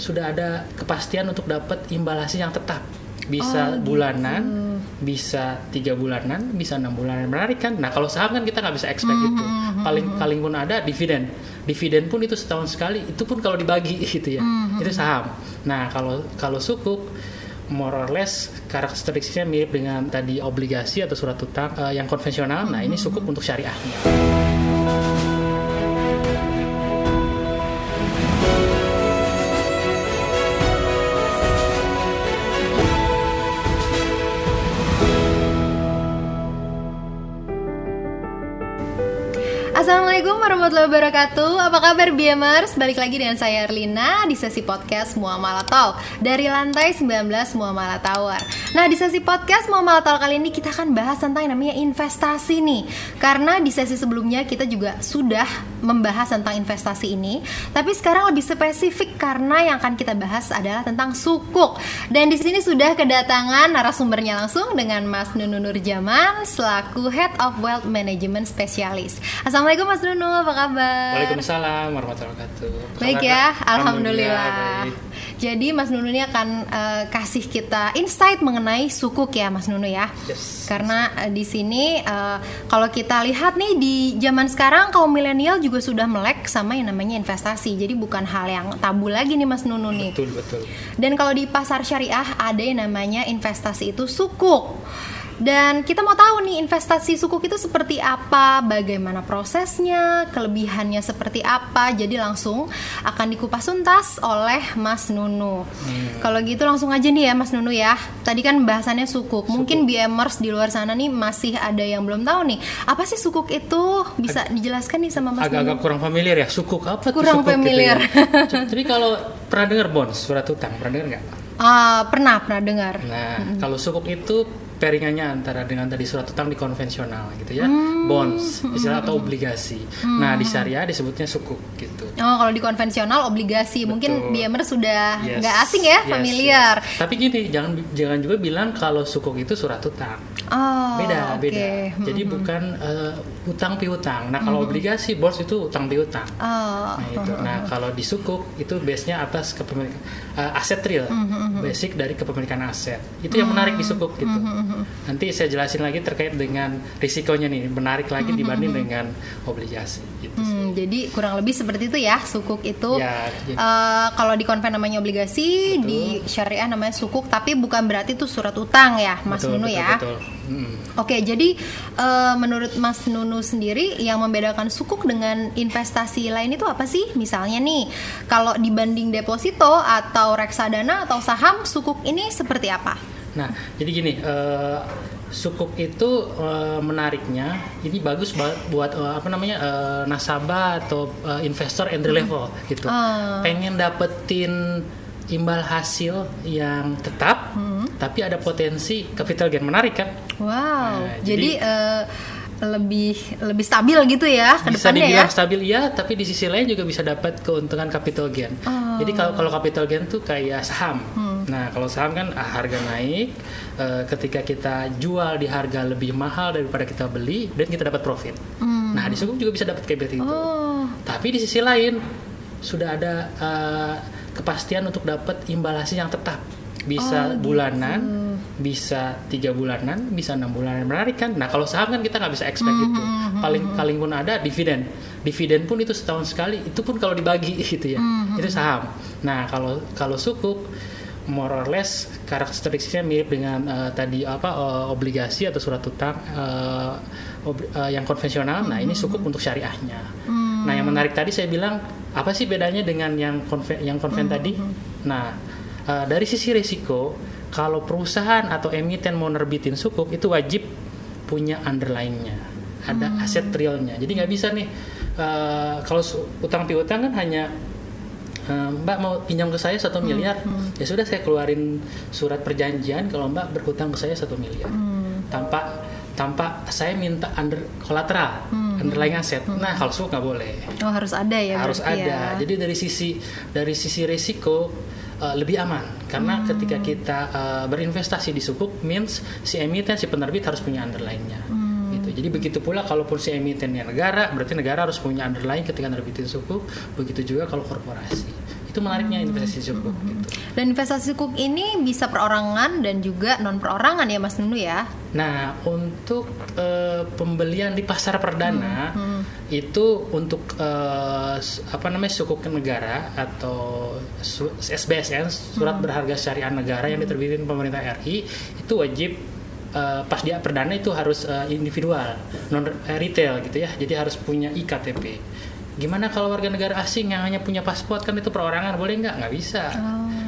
sudah ada kepastian untuk dapat imbal hasil yang tetap. Bisa Oh, gitu. bulanan bisa tiga bulanan bisa enam bulanan. Menarik kan? Nah kalau saham kan kita nggak bisa expect Hmm, itu paling paling pun ada dividen. Dividen pun itu setahun sekali itu pun kalau dibagi gitu ya. Hmm, itu saham. Nah kalau kalau sukuk more or less karakteristiknya mirip dengan tadi obligasi atau surat utang eh, yang konvensional. Nah ini sukuk untuk syariahnya warahmatullahi wabarakatuh. Apa kabar BMers? Balik lagi dengan saya Erlina di sesi podcast Muamalah Talk Dari lantai 19 Muamalah Tower. Nah di sesi podcast Muamalah Talk kali ini kita akan bahas tentang namanya investasi nih. Karena di sesi sebelumnya kita juga sudah membahas tentang investasi ini Tapi sekarang lebih spesifik karena yang akan kita bahas adalah tentang sukuk Dan di sini sudah kedatangan narasumbernya langsung dengan Mas Nunu Nurjaman Selaku Head of Wealth Management Specialist Assalamualaikum Mas Nunu, apa kabar? Waalaikumsalam warahmatullahi wabarakatuh Baik ya, alhamdulillah. baik. Jadi Mas Nunu ini akan eh, kasih kita insight mengenai sukuk ya Mas Nunu ya. Yes. Karena eh, di sini eh, kalau kita lihat nih di zaman sekarang kaum milenial juga sudah melek sama yang namanya investasi. Jadi bukan hal yang tabu lagi nih Mas Nunu nih. betul betul Dan kalau di pasar syariah ada yang namanya investasi itu sukuk. Dan kita mau tahu nih investasi sukuk itu seperti apa, bagaimana prosesnya, kelebihannya seperti apa. Jadi langsung akan dikupas tuntas oleh Mas Nunu. Kalau gitu langsung aja nih ya Mas Nunu ya. Tadi kan bahasannya sukuk. Mungkin BMers di luar sana nih masih ada yang belum tahu nih. Apa sih sukuk itu? Bisa dijelaskan nih sama Mas Nunu? agak-agak kurang familiar ya sukuk apa Kurang sukuk gitu familiar. ya? Jadi kalau pernah dengar bonds surat utang pernah dengar nggak? Ah, pernah pernah dengar. Nah kalau sukuk itu pairingannya antara dengan tadi surat utang di konvensional gitu ya Hmm. bonds istilah atau obligasi. Nah di syariah disebutnya sukuk gitu. Oh, kalau di konvensional obligasi, mungkin Betul. BMR sudah Yes. nggak asing ya, Yes, familiar. yes. Tapi gini, jangan jangan juga bilang kalau sukuk itu surat utang. Oh, beda, oke. beda. Jadi bukan eh, utang piutang. Nah, kalau obligasi bonds itu utang piutang. Oh, Nah, itu. Nah, kalau di sukuk itu base-nya atas kepemilikan eh, aset real. Basic dari kepemilikan aset. Itu yang menarik di sukuk gitu. Nanti saya jelasin lagi terkait dengan risikonya nih, menarik lagi dibanding dengan obligasi gitu. Hmm, jadi kurang lebih seperti itu ya, sukuk itu. Ya, jadi- eh, kalau di konven namanya obligasi, Betul. di syariah namanya sukuk, tapi bukan berarti itu surat utang ya, Mas Betul, Nunu betul, ya. Betul. Mm. Oke, jadi eh, menurut Mas Nunu sendiri yang membedakan sukuk dengan investasi lain itu apa sih? Misalnya nih, kalau dibanding deposito atau reksadana atau saham, sukuk ini seperti apa? Nah, jadi gini, eh, sukuk itu eh, menariknya, ini bagus ba- buat eh, apa namanya eh, nasabah atau eh, investor entry level gitu. Ah. Pengen dapetin imbal hasil yang tetap, tapi ada potensi capital gain menarik kan? Wow, Nah, jadi, jadi- eh, lebih lebih stabil gitu ya ke bisa depannya ya? dibilang stabil ya, tapi di sisi lain juga bisa dapat keuntungan capital gain. Oh. Jadi kalau kalau capital gain tuh kayak saham. Hmm. Nah kalau saham kan ah, harga naik, eh, ketika kita jual di harga lebih mahal daripada kita beli, dan kita dapat profit. Nah di sukuk juga bisa dapat kayak begitu. Hmm. Oh, Tapi di sisi lain sudah ada eh, kepastian untuk dapat imbal hasil yang tetap. Bisa Oh, gitu. bulanan, bisa tiga bulanan, bisa enam bulanan menarik kan. Nah kalau saham kan kita nggak bisa expect Hmm, itu. Paling paling pun ada dividen. Dividen pun itu setahun sekali. Itu pun kalau dibagi gitu ya. Hmm, Itu saham. Nah kalau kalau sukuk more or less karakteristiknya mirip dengan eh, tadi apa eh, obligasi atau surat utang eh, ob- eh, yang konvensional. Nah ini sukuk untuk syariahnya. Nah yang menarik tadi saya bilang apa sih bedanya dengan yang konven yang konven tadi? Nah eh, dari sisi risiko kalau perusahaan atau emiten mau nerbitin sukuk itu wajib punya underlying-nya, ada aset realnya. Jadi nggak bisa nih eh, kalau utang piutang kan hanya Mbak mau pinjam ke saya satu miliar, ya sudah saya keluarin surat perjanjian kalau Mbak berhutang ke saya satu miliar tanpa tanpa saya minta under kolateral, underlying aset. Nah kalau nggak boleh oh harus ada ya harus ada. ya. Jadi dari sisi dari sisi risiko uh, lebih aman karena ketika kita uh, berinvestasi di sukuk means si emiten si penerbit harus punya underlying-nya. Gitu. Jadi begitu pula kalaupun si emitennya negara, berarti negara harus punya underlying ketika nerbitin sukuk. Begitu juga kalau korporasi. Itu menariknya investasi sukuk. Gitu. Dan investasi sukuk ini bisa perorangan dan juga non perorangan ya Mas Nunu ya. Nah, untuk eh, pembelian di pasar perdana itu untuk s- apa namanya sukuk negara atau SBSN surat berharga syariah negara yang diterbitin pemerintah RI itu wajib eh, pas dia perdana itu harus eh, individual non eh, retail gitu ya. Jadi harus punya iktp. Gimana kalau warga negara asing yang hanya punya paspor kan itu perorangan boleh nggak? Nggak bisa.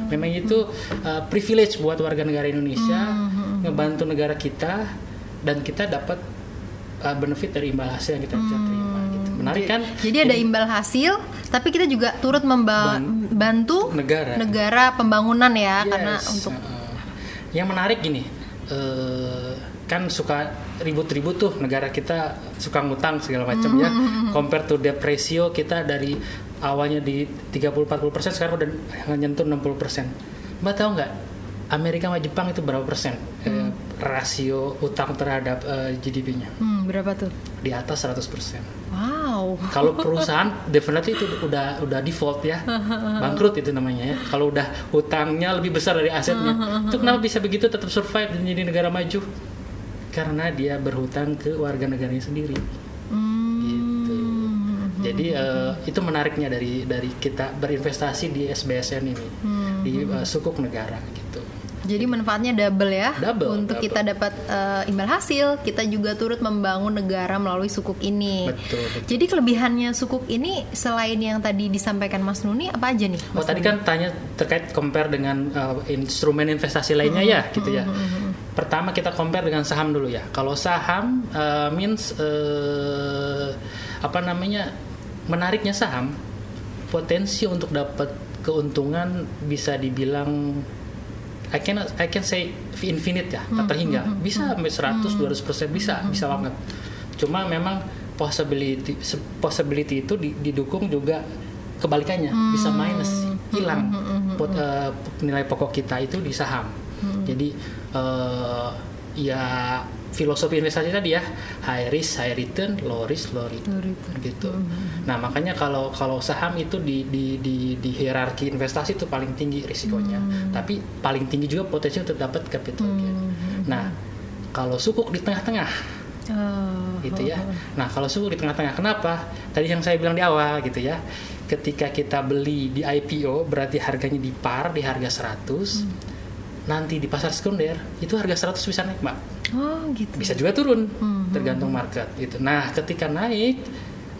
Memang itu uh, privilege buat warga negara Indonesia ngebantu negara kita dan kita dapat uh, benefit dari imbal hasil yang kita bisa terima. Gitu. Menarik kan? Jadi ada imbal hasil, tapi kita juga turut membantu negara. negara pembangunan ya karena Yes, untuk uh, yang menarik gini, uh, kan suka ribut-ribut tuh negara kita suka ngutang segala macam ya. Hmm. Compare to debt ratio kita dari awalnya di 30-40% sekarang udah nyentuh 60%. Mbak tahu nggak Amerika sama Jepang itu berapa persen eh, rasio utang terhadap eh, GDP-nya? hmm, berapa tuh? Di atas 100%. Wow. Kalau perusahaan definitely itu udah udah default ya, bangkrut itu namanya ya. Kalau udah hutangnya lebih besar dari asetnya, itu kenapa bisa begitu tetap survive dan negara maju? Karena dia berhutang ke warga negaranya sendiri. Gitu. Jadi eh, itu menariknya dari dari kita berinvestasi di SBSN ini, di eh, sukuk negara gitu. Jadi manfaatnya double ya. Double, Untuk double. kita dapat eh, imbal hasil, kita juga turut membangun negara melalui sukuk ini. Betul, betul. Jadi kelebihannya sukuk ini selain yang tadi disampaikan Mas Nuni apa aja nih? Oh Mas tadi Nuni? kan tanya terkait compare dengan uh, instrumen investasi lainnya ya gitu ya. Pertama kita compare dengan saham dulu ya. Kalau saham uh, means uh, apa namanya menariknya saham potensi untuk dapat keuntungan bisa dibilang I can I can say infinite ya, tak terhingga. Bisa sampai 100 200% bisa, bisa banget. Cuma memang possibility possibility itu di- didukung juga kebalikannya, bisa minus, hilang pot- eh, nilai pokok kita itu di saham. Jadi eh, ya filosofi investasi tadi ya high risk high return, low risk low return, gitu. Nah makanya kalau kalau saham itu di di di, di hierarki investasi itu paling tinggi risikonya, tapi paling tinggi juga potensi untuk dapat capital gain. Nah kalau sukuk di tengah-tengah Oh, gitu ya. Nah, kalau suku di tengah-tengah, kenapa? Tadi yang saya bilang di awal gitu ya. Ketika kita beli di IPO berarti harganya di par di harga 100. Nanti di pasar sekunder itu harga 100 bisa naik, Mbak. Oh, gitu. Bisa juga turun, tergantung market gitu. Nah, ketika naik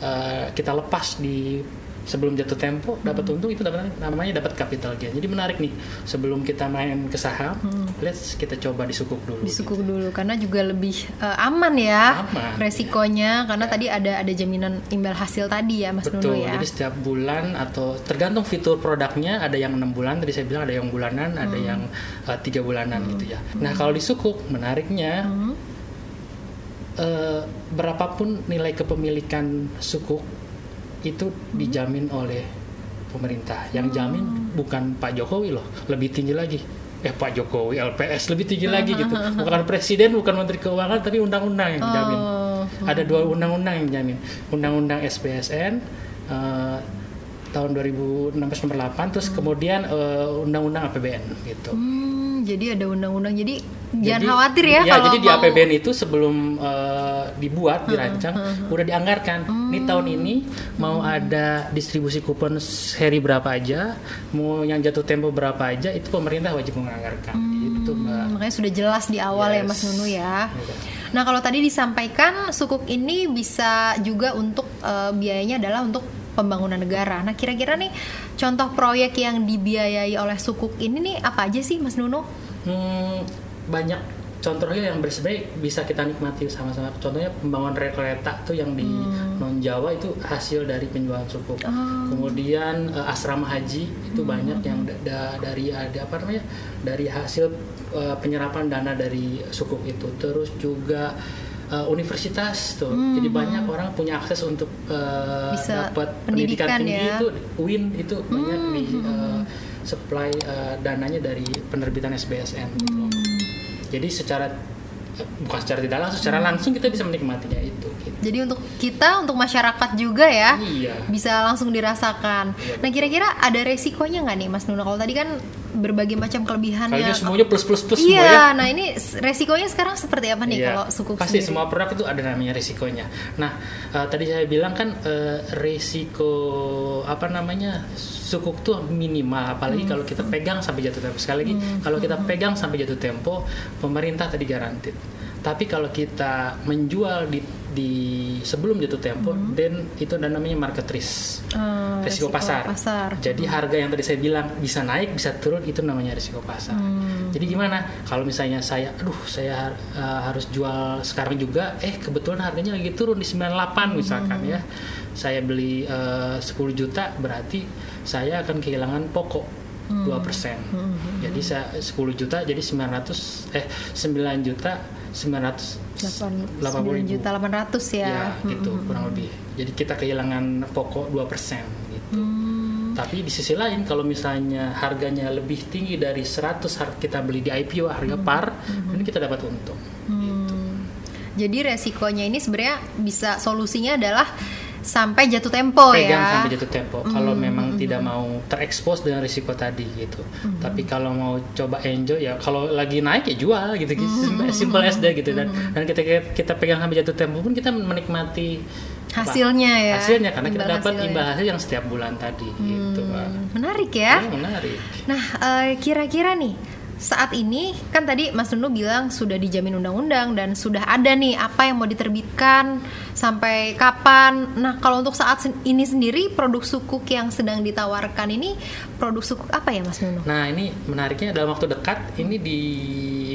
eh, kita lepas di sebelum jatuh tempo dapat untung itu dapat namanya dapat capital gain. Jadi menarik nih. Sebelum kita main ke saham, let's kita coba di sukuk dulu. di sukuk dulu karena juga lebih eh, aman ya Aman, resikonya karena tadi ada ada jaminan imbal hasil tadi ya Mas Betul. Nunu ya. Jadi setiap bulan atau tergantung fitur produknya ada yang enam bulan tadi saya bilang ada yang bulanan, ada Hmm. yang uh, tiga bulanan gitu ya. Nah kalau di sukuk menariknya Hmm. eh, berapapun nilai kepemilikan sukuk itu Hmm. dijamin oleh pemerintah. Yang jamin bukan Pak Jokowi loh, lebih tinggi lagi. Eh Pak Jokowi LPS lebih tinggi lagi gitu. Bukan presiden, bukan menteri keuangan, tapi undang-undang yang jamin. Oh, Ada dua undang-undang yang jamin. Undang-undang SPSN eh, tahun 2016 nomor 8 terus kemudian eh, undang-undang APBN gitu. hmm, jadi ada undang-undang. Jadi, jangan Jadi- khawatir ya, ya kalau jadi di APBN itu sebelum eh, dibuat dirancang udah dianggarkan ini Hmm. tahun ini mau ada distribusi kupon seri berapa aja mau yang jatuh tempo berapa aja itu pemerintah wajib menganggarkan gitu mbak Hmm, makanya sudah jelas di awal ya Yes. Mas Nunu ya. Iya. Nah kalau tadi disampaikan sukuk ini bisa juga untuk eh, biayanya adalah untuk pembangunan negara. Nah kira-kira nih contoh proyek yang dibiayai oleh sukuk ini nih apa aja sih Mas Nunu? Hmm, banyak contohnya yang sebenarnya bisa kita nikmati sama-sama. Contohnya pembangunan rel kereta tuh yang di non Jawa itu hasil dari penjualan sukuk. Kemudian eh, asrama haji itu banyak yang da- da- dari ada apa namanya dari hasil eh, penyerapan dana dari sukuk itu. Terus juga eh, universitas tuh. Jadi banyak orang punya akses untuk Bisa dapat pendidikan, pendidikan tinggi ya. itu UIN itu banyak di eh, supply eh, dananya dari penerbitan SBSN gitu loh. Jadi secara bukan secara tidak langsung, secara langsung kita bisa menikmatinya itu. Gitu. Jadi untuk kita, untuk masyarakat juga ya, Iya. bisa langsung dirasakan. Iya. Nah kira-kira ada resikonya nggak nih Mas Nuno? Kalau tadi kan berbagai macam kelebihannya. Kayaknya semuanya plus plus plus ya. Iya, nah ini resikonya sekarang seperti apa nih Iya, kalau sukuk pasti sendiri? semua produk itu ada namanya risikonya. Nah, eh, tadi saya bilang kan eh, risiko apa namanya sukuk tuh minimal, Hmm. apalagi kalau kita pegang sampai jatuh tempo. Sekali lagi, kalau kita pegang sampai jatuh tempo, pemerintah tadi garantit. Tapi kalau kita menjual di, di sebelum jatuh tempo, then itu ada namanya market risk, Hmm. Eh, risiko, pasar. pasar. Jadi harga yang tadi saya bilang bisa naik, bisa turun, itu namanya risiko pasar. Hmm. Jadi gimana? Kalau misalnya saya, aduh saya uh, harus jual sekarang juga, eh kebetulan harganya lagi turun di 98 misalkan ya. Saya beli uh, 10 juta, berarti saya akan kehilangan pokok 2%. Jadi saya 10 juta jadi 900 eh 9 juta 980 9 juta 800 ya. ya gitu kurang lebih. Jadi kita kehilangan pokok 2% gitu. Hmm. Tapi di sisi lain kalau misalnya harganya lebih tinggi dari 100 har- kita beli di IPO harga par, ini kita dapat untung. Hmm. Jadi resikonya ini sebenarnya bisa solusinya adalah sampai jatuh tempo Pegang ya. sampai jatuh tempo. Kalau memang tidak mau terekspos dengan risiko tadi gitu. Tapi kalau mau coba enjoy ya kalau lagi naik ya jual gitu. gitu. Simple as that gitu dan dan kita kita pegang sampai jatuh tempo pun kita menikmati apa? Hasilnya ya. Hasilnya karena kita Imbal dapat hasilnya. imbal hasil yang setiap bulan tadi gitu, Pak. Hmm, Menarik ya. Ya, menarik. Nah, eh, kira-kira nih saat ini kan tadi Mas Nunu bilang sudah dijamin undang-undang dan sudah ada nih apa yang mau diterbitkan sampai kapan. Nah, kalau untuk saat ini sendiri produk sukuk yang sedang ditawarkan ini produk sukuk apa ya Mas Nunu? Nah ini menariknya dalam waktu dekat ini di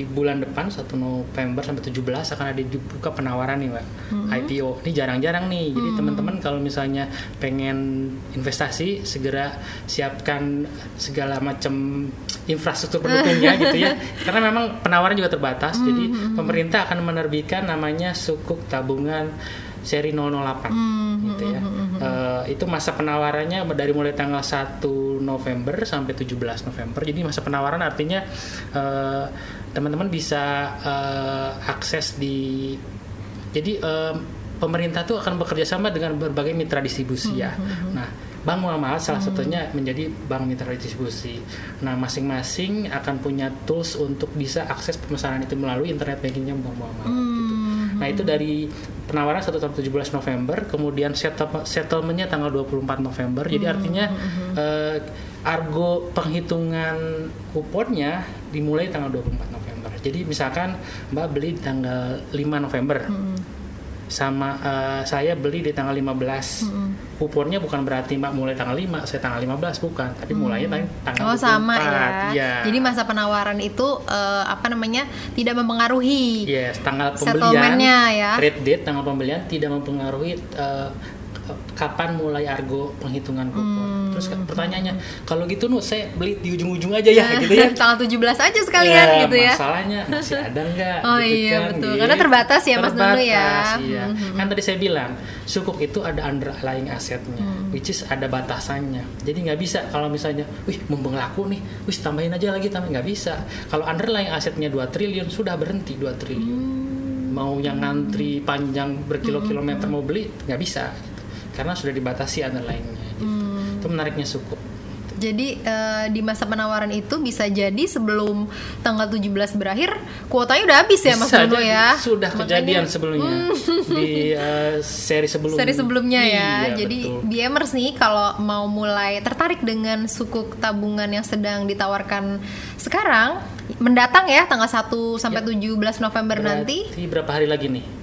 bulan depan 1 November sampai 17 akan ada dibuka penawaran nih mbak IPO. Ini jarang-jarang nih. Jadi teman-teman kalau misalnya pengen investasi segera siapkan segala macam infrastruktur pendukungnya gitu ya. Karena memang penawaran juga terbatas. Jadi pemerintah akan menerbitkan namanya sukuk tabungan seri 008 gitu ya. Eh, itu masa penawarannya dari mulai tanggal 1 November sampai 17 November. Jadi masa penawaran artinya eh, teman-teman bisa eh, akses di jadi eh, pemerintah tuh akan bekerja sama dengan berbagai mitra distribusi ya. Nah, Bank Muamalat salah satunya menjadi bank mitra distribusi. Nah, masing-masing akan punya tools untuk bisa akses pemesanan itu melalui internet bankingnya Bank Muamalat gitu. Nah, itu dari penawaran 1 sampai 17 November, kemudian settle- settlementnya tanggal 24 November. Jadi artinya eh, argo penghitungan kuponnya dimulai tanggal 24 November. Jadi misalkan Mbak beli tanggal 5 November. Sama eh, saya beli di tanggal 15. Kuponnya bukan berarti Mbak mulai tanggal 5, saya tanggal 15 bukan, tapi mulainya tang- tanggal Oh 24. sama ya. Iya. Jadi masa penawaran itu eh, apa namanya tidak mempengaruhi. Yes, tanggal pembelian, ya. trade date, tanggal pembelian tidak mempengaruhi eh, kapan mulai argo penghitungan kupon. Hmm. Terus kan pertanyaannya, kalau gitu nu saya beli di ujung-ujung aja ya, gitu ya. Tanggal 17 aja sekalian Ya, gitu ya. Masalahnya masih ada nggak? Oh gitu iya, kan, betul. gitu. Karena terbatas ya, Mas Nunu ya. Terbatas, iya. Kan tadi saya bilang sukuk itu ada underlying asetnya, Hmm. which is ada batasannya. Jadi nggak bisa kalau misalnya, wih mumpung laku nih, wih tambahin aja lagi tambahin nggak bisa. Kalau underlying asetnya 2 triliun sudah berhenti 2 triliun. Hmm. Mau yang ngantri panjang berkilo-kilometer mau beli nggak bisa, karena sudah dibatasi underlyingnya. Gitu. Hmm. Itu menariknya sukuk. Jadi eh, di masa penawaran itu bisa jadi sebelum tanggal 17 berakhir kuotanya udah habis ya Mas jadi. ya. Sudah Makanya- kejadian sebelumnya di eh, seri sebelumnya. seri sebelumnya ya. Iya, Jadi betul. BMers nih kalau mau mulai tertarik dengan sukuk tabungan yang sedang ditawarkan sekarang mendatang ya tanggal 1 sampai 17 November nanti Berarti berapa hari lagi nih?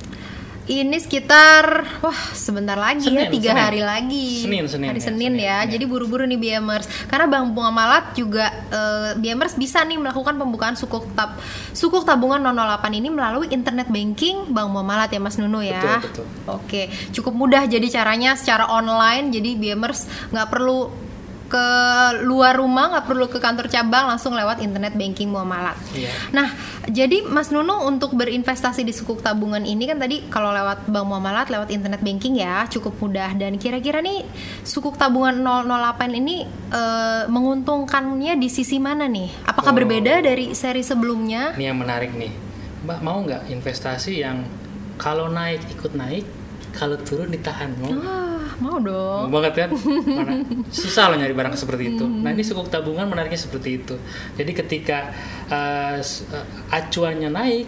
Ini sekitar wah sebentar lagi ya Senin, tiga Senin. hari lagi. Senin, Senin hari ya, Senin, Senin, ya. Ya. jadi buru-buru nih BMers karena Bank Bunga Malat juga eh, BMers bisa nih melakukan pembukaan sukuk tab sukuk tabungan 008 ini melalui internet banking. Bank Bunga Malat ya Mas Nunu ya? Betul, betul. oke. Cukup mudah jadi caranya secara online. Jadi BMers nggak perlu ke luar rumah nggak perlu ke kantor cabang langsung lewat internet banking muamalat. Iya. Nah, jadi Mas Nunu untuk berinvestasi di sukuk tabungan ini kan tadi kalau lewat bank muamalat lewat internet banking ya cukup mudah dan kira-kira nih sukuk tabungan 008 ini eh, menguntungkannya di sisi mana nih? Apakah Oh. berbeda dari seri sebelumnya? Ini yang menarik nih. Mbak mau nggak investasi yang kalau naik ikut naik, kalau turun ditahan mau? Wah, mau dong. Mau banget kan? Mana? Susah loh nyari barang seperti itu. Nah ini sukuk tabungan menariknya seperti itu. Jadi ketika uh, acuannya naik,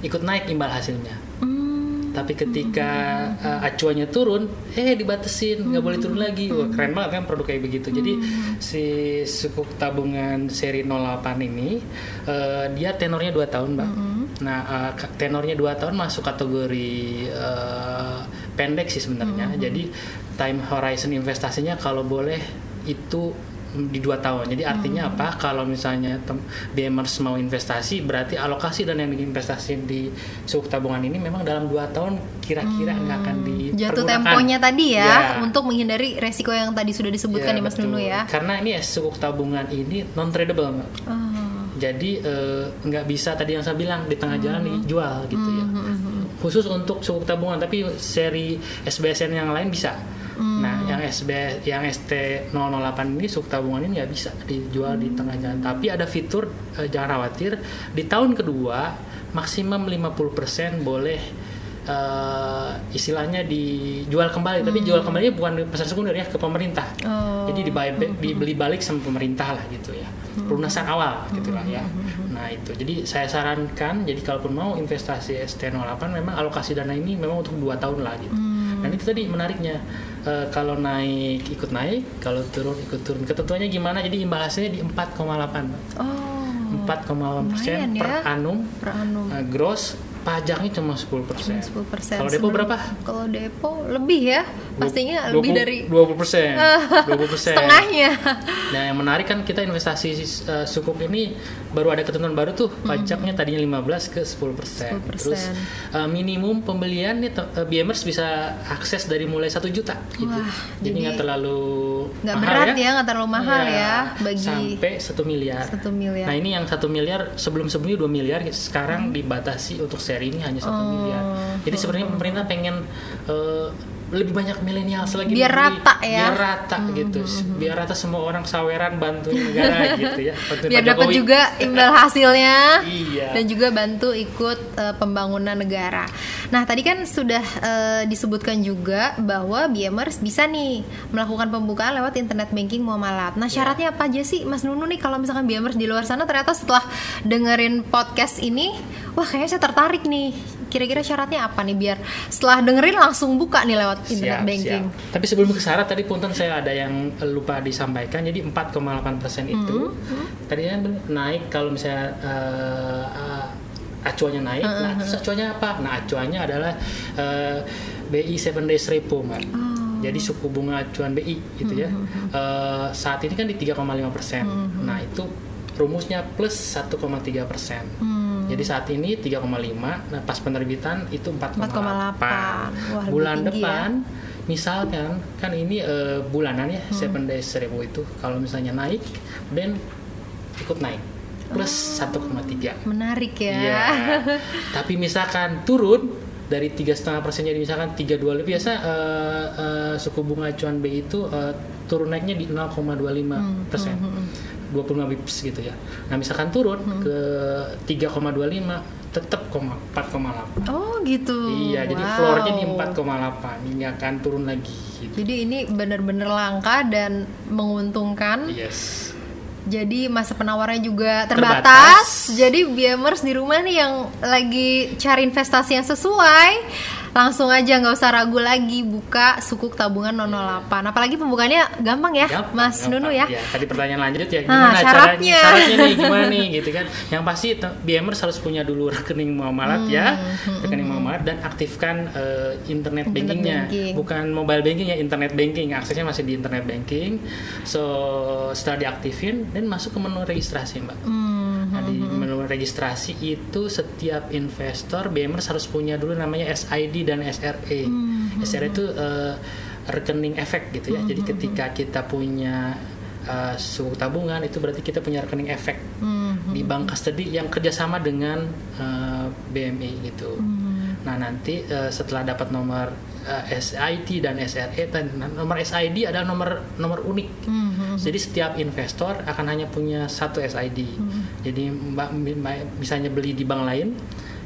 ikut naik imbal hasilnya. Hmm, Tapi ketika uh, acuannya turun, eh dibatesin, nggak boleh turun lagi. Wah, keren banget kan produk kayak begitu. Jadi si sukuk tabungan seri 08 ini uh, dia tenornya 2 tahun, Mbak. Nah, uh, ka- tenornya 2 tahun masuk kategori uh, pendek sih sebenarnya. Jadi time horizon investasinya kalau boleh itu di dua tahun. Jadi artinya apa? Kalau misalnya BMers mau investasi, berarti alokasi dan yang diinvestasi di sukuk tabungan ini memang dalam dua tahun kira-kira nggak akan Hmm. Jatuh dipergunakan. temponya tadi ya, Ya. untuk menghindari resiko yang tadi sudah disebutkan Ya, nih Mas. Nunu ya. Karena ini ya, sukuk tabungan ini non tradable, Mbak. Oh. Jadi eh, nggak bisa tadi yang saya bilang di tengah jalan dijual gitu ya. Khusus untuk sukuk tabungan, tapi seri SBSN yang lain bisa. Nah, yang SB yang ST008 ini sukuk tabungan ini nggak bisa dijual di tengah jalan. Tapi ada fitur eh, jangan khawatir di tahun kedua maksimum 50% boleh eh, istilahnya dijual kembali. Tapi jual kembali bukan di pasar sekunder ya ke pemerintah. Oh. Jadi dibuy dibeli balik sama pemerintah lah gitu ya. Pelunasan awal gitu lah ya. Nah itu. Jadi saya sarankan jadi kalaupun mau investasi ST08 memang alokasi dana ini memang untuk dua tahun lah gitu. Dan itu tadi menariknya Eh, kalau naik ikut naik, kalau turun ikut turun. Ketentuannya gimana? Jadi imbal hasilnya di 4,8. Mbak. Oh. 4,8 persen lumayan per ya. annum. Per annum. Eh, gross pajaknya cuma 10 persen. 10 persen. Kalau depo berapa? Kalau depo lebih ya, pastinya lebih dari 20 persen. 20 persen. setengahnya. Nah, yang menarik kan kita investasi uh, sukuk ini baru ada ketentuan baru tuh pajaknya tadinya 15 ke 10 persen. 10%. Terus uh, minimum pembelian nih uh, BMers bisa akses dari mulai satu juta gitu. Wah, jadi nggak terlalu Nggak berat ya, nggak terlalu mahal Iya, ya bagi sampai satu miliar. satu miliar. Nah ini yang satu miliar sebelum sebelumnya 2 miliar sekarang dibatasi untuk seri ini hanya satu Oh. miliar. Jadi sebenarnya pemerintah pengen eh, lebih banyak milenial lagi Biar rata ya. biar rata gitu biar rata semua orang saweran bantuin negara gitu ya bantuin biar dapat juga imbal hasilnya Iya. dan juga bantu ikut eh, pembangunan negara. Nah tadi kan sudah eh, disebutkan juga bahwa BMers bisa nih melakukan pembukaan lewat internet banking muamalat. Nah syaratnya apa aja sih Mas Nunu nih kalau misalkan BMers di luar sana ternyata setelah dengerin podcast ini, wah kayaknya saya tertarik nih. Kira-kira syaratnya apa nih biar setelah dengerin langsung buka nih lewat internet Siap, banking. siap. Tapi sebelum ke syarat tadi punten saya ada yang lupa disampaikan. Jadi 4,8 persen itu Hmm, tadi kan naik kalau misalnya eh, acuannya naik. Hmm, Nah terus acuannya apa? Nah acuannya adalah eh, BI 7 days repo, mbak. Oh. Jadi suku bunga acuan BI gitu ya. Hmm, Eh, saat ini kan di 3,5 persen. Nah itu rumusnya plus 1,3 persen. Hmm. Jadi saat ini 3,5, nah pas penerbitan itu 4,8. 4,8. Wah, lebih Bulan ya. depan misalkan kan ini eh, bulanan ya, Hmm. seven days seribu itu kalau misalnya naik dan ikut naik plus 1,3. Menarik ya. Iya. Tapi misalkan turun dari tiga setengah persen jadi misalkan 32 lebih biasa eh, eh, suku bunga acuan B itu eh, turun naiknya di 0,25 persen. 25 bips gitu ya. Nah misalkan turun ke 3,25 tetap 4,8. Oh gitu. Iya, jadi Wow. floornya di 4,8, ini akan turun lagi. Gitu. Jadi ini benar-benar langka dan menguntungkan. Yes. Jadi masa penawarnya juga Terbatas. terbatas. Jadi BMers di rumah nih yang lagi cari investasi yang sesuai, langsung aja nggak usah ragu lagi buka sukuk tabungan 008. Apalagi pembukaannya gampang ya, Gampang, Mas gampang. Nunu ya. Tadi pertanyaan lanjut ya, Nah, gimana syaratnya. caranya? Syaratnya nih gimana nih gitu kan. Yang pasti BMers harus punya dulu rekening muamalat ya, rekening muamalat dan aktifkan eh, internet, Hmm, Internet bankingnya, banking. bukan mobile banking ya, internet banking. Aksesnya masih di internet banking. So setelah diaktifin dan masuk ke menu registrasi, Mbak. Hmm, Nah, di menu registrasi itu setiap investor BMers harus punya dulu namanya SID dan SRE. Hmm, SRE itu eh, rekening efek gitu ya. Jadi ketika kita punya eh, suku tabungan itu berarti kita punya rekening efek hmm, di bank custody yang kerjasama dengan eh, BMI gitu. hmm. Nah nanti eh, setelah dapat nomor eh, SID dan SRE dan nomor SID adalah nomor nomor unik. Hmm, hmm. Jadi setiap investor akan hanya punya satu SID. Jadi mbak, misalnya beli di bank lain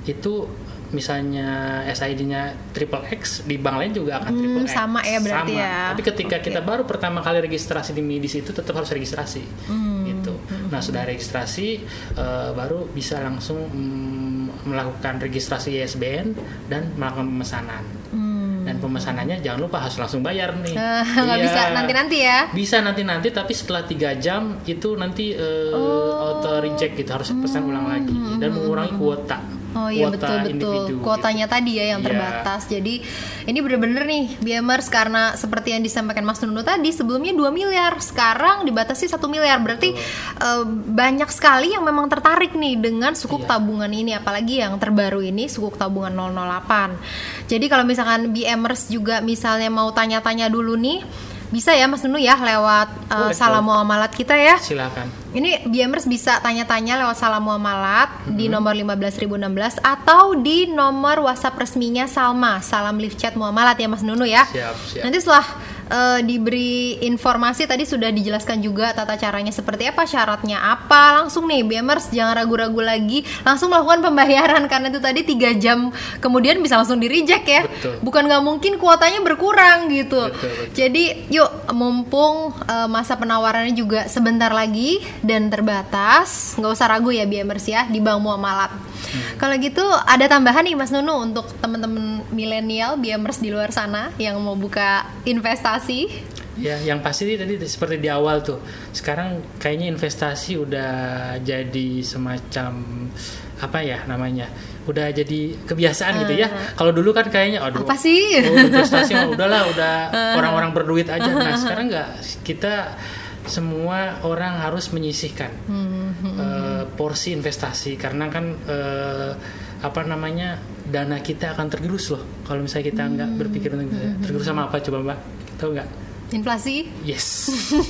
itu misalnya SID-nya triple X di bank lain juga akan Hmm, triple X. sama ya berarti Sama. ya. Tapi ketika Oke. kita baru pertama kali registrasi di Midis itu tetap harus registrasi. Hmm, Gitu. Nah sudah registrasi eh, baru bisa langsung mm, melakukan registrasi ISBN dan melakukan pemesanan. Hmm. Dan pemesanannya jangan lupa harus langsung bayar nih. Nggak Iya. bisa nanti-nanti ya. Bisa nanti-nanti tapi setelah tiga jam itu nanti eh, Oh. auto reject gitu harus pesan ulang lagi dan mengurangi kuota. Oh iya Kuota betul betul individu, kuotanya gitu. tadi ya yang Iya. terbatas. Jadi ini bener-bener nih Biamers karena seperti yang disampaikan Mas Nunu tadi sebelumnya 2 miliar, sekarang dibatasi satu miliar. Berarti eh, banyak sekali yang memang tertarik nih dengan sukuk Iya. tabungan ini apalagi yang terbaru ini sukuk tabungan 008. Jadi kalau misalkan Biamers juga misalnya mau tanya-tanya dulu nih bisa ya Mas Nunu ya lewat eh, Boleh, salam muamalat kita ya. Silakan. Ini BMers bisa tanya-tanya lewat salam muamalat Mm-hmm. di nomor 15016 atau di nomor WhatsApp resminya Salma, Salam Live Chat Muamalat ya Mas Nunu ya. Siap, siap. Nanti setelah eh, diberi informasi tadi sudah dijelaskan juga tata caranya seperti apa, syaratnya apa. Langsung nih BMers jangan ragu-ragu lagi, langsung melakukan pembayaran karena itu tadi tiga jam kemudian bisa langsung di reject ya. Betul. Bukan nggak mungkin kuotanya berkurang gitu. Betul, betul. Jadi yuk mumpung eh, masa penawarannya juga sebentar lagi dan terbatas, nggak usah ragu ya BMers ya di Bank Muamalat. Hmm. Kalau gitu ada tambahan nih Mas Nunu untuk teman-teman milenial BMers di luar sana yang mau buka investasi. Ya, yang pasti tadi seperti di awal tuh. Sekarang kayaknya investasi udah jadi semacam apa ya namanya? Udah jadi kebiasaan gitu ya. Kalau dulu kan kayaknya aduh. Apa sih? Oh, investasi mah udahlah udah orang-orang berduit aja. Nah, sekarang nggak kita semua orang harus menyisihkan Hmm, eh, porsi investasi karena kan eh, apa namanya dana kita akan tergerus loh kalau misalnya kita nggak berpikir untuk investasi. tergerus sama apa coba mbak tahu nggak Inflasi. Yes.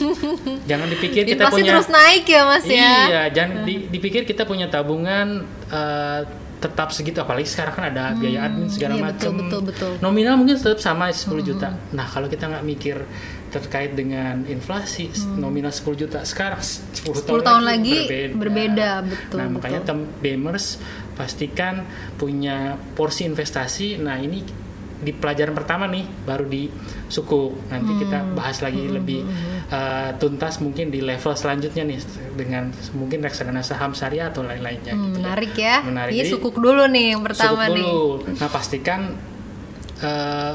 jangan dipikir kita Inflasi punya terus naik ya Mas ya. Iya, jangan di- dipikir kita punya tabungan eh, tetap segitu apalagi sekarang kan ada biaya admin segala iya, macam. betul, betul, betul. Nominal mungkin tetap sama 10 juta. Nah, kalau kita nggak mikir terkait dengan inflasi nominal 10 juta sekarang 10, 10 tahun lagi berbeda, betul, Nah, makanya tem Bemers pastikan punya porsi investasi. Nah, ini di pelajaran pertama nih baru di suku. Nanti kita Hmm. bahas lagi lebih uh, tuntas mungkin di level selanjutnya nih dengan mungkin reksadana saham syariah atau lain-lainnya Hmm, gitu ya. menarik ya. Menarik. Ini Jadi, sukuk dulu nih yang pertama sukuk nih. dulu. Nah, pastikan uh,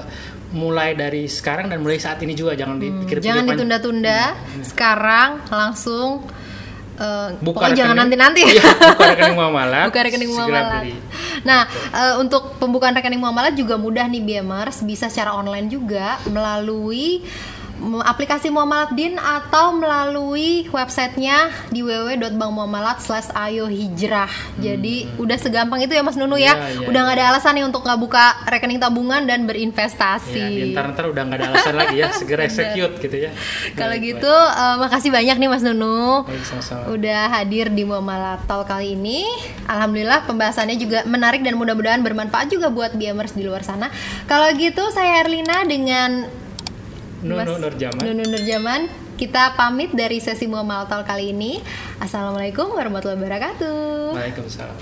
mulai dari sekarang dan mulai saat ini juga jangan dipikir-pikir Hmm, Jangan panjang. ditunda-tunda. Sekarang langsung eh, Buka pokoknya jangan nanti-nanti. Iya, buka rekening muamalat. Buka rekening muamalat. Nah, eh, untuk pembukaan rekening muamalat juga mudah nih BMers, bisa secara online juga melalui aplikasi Muamalat Din atau melalui websitenya di www.bankmuamalat slash ayo hijrah. Jadi udah segampang itu ya Mas Nunu ya. Hmm. Iya, iya, udah nggak iya. ada alasan nih untuk nggak buka rekening tabungan dan berinvestasi. Ya, di ntar-ntar udah nggak ada alasan lagi ya, segera execute gitu ya. Kalau gitu, eh, makasih banyak nih Mas Nunu. Baik. Udah hadir di Muamalat Talk kali ini. Alhamdulillah pembahasannya juga menarik dan mudah-mudahan bermanfaat juga buat BMers di luar sana. Kalau gitu saya Erlina dengan Nunu Mas Nurjaman. Nunu Nurjaman. Kita pamit dari sesi Muamalat Talk kali ini. Assalamualaikum warahmatullahi wabarakatuh. Waalaikumsalam.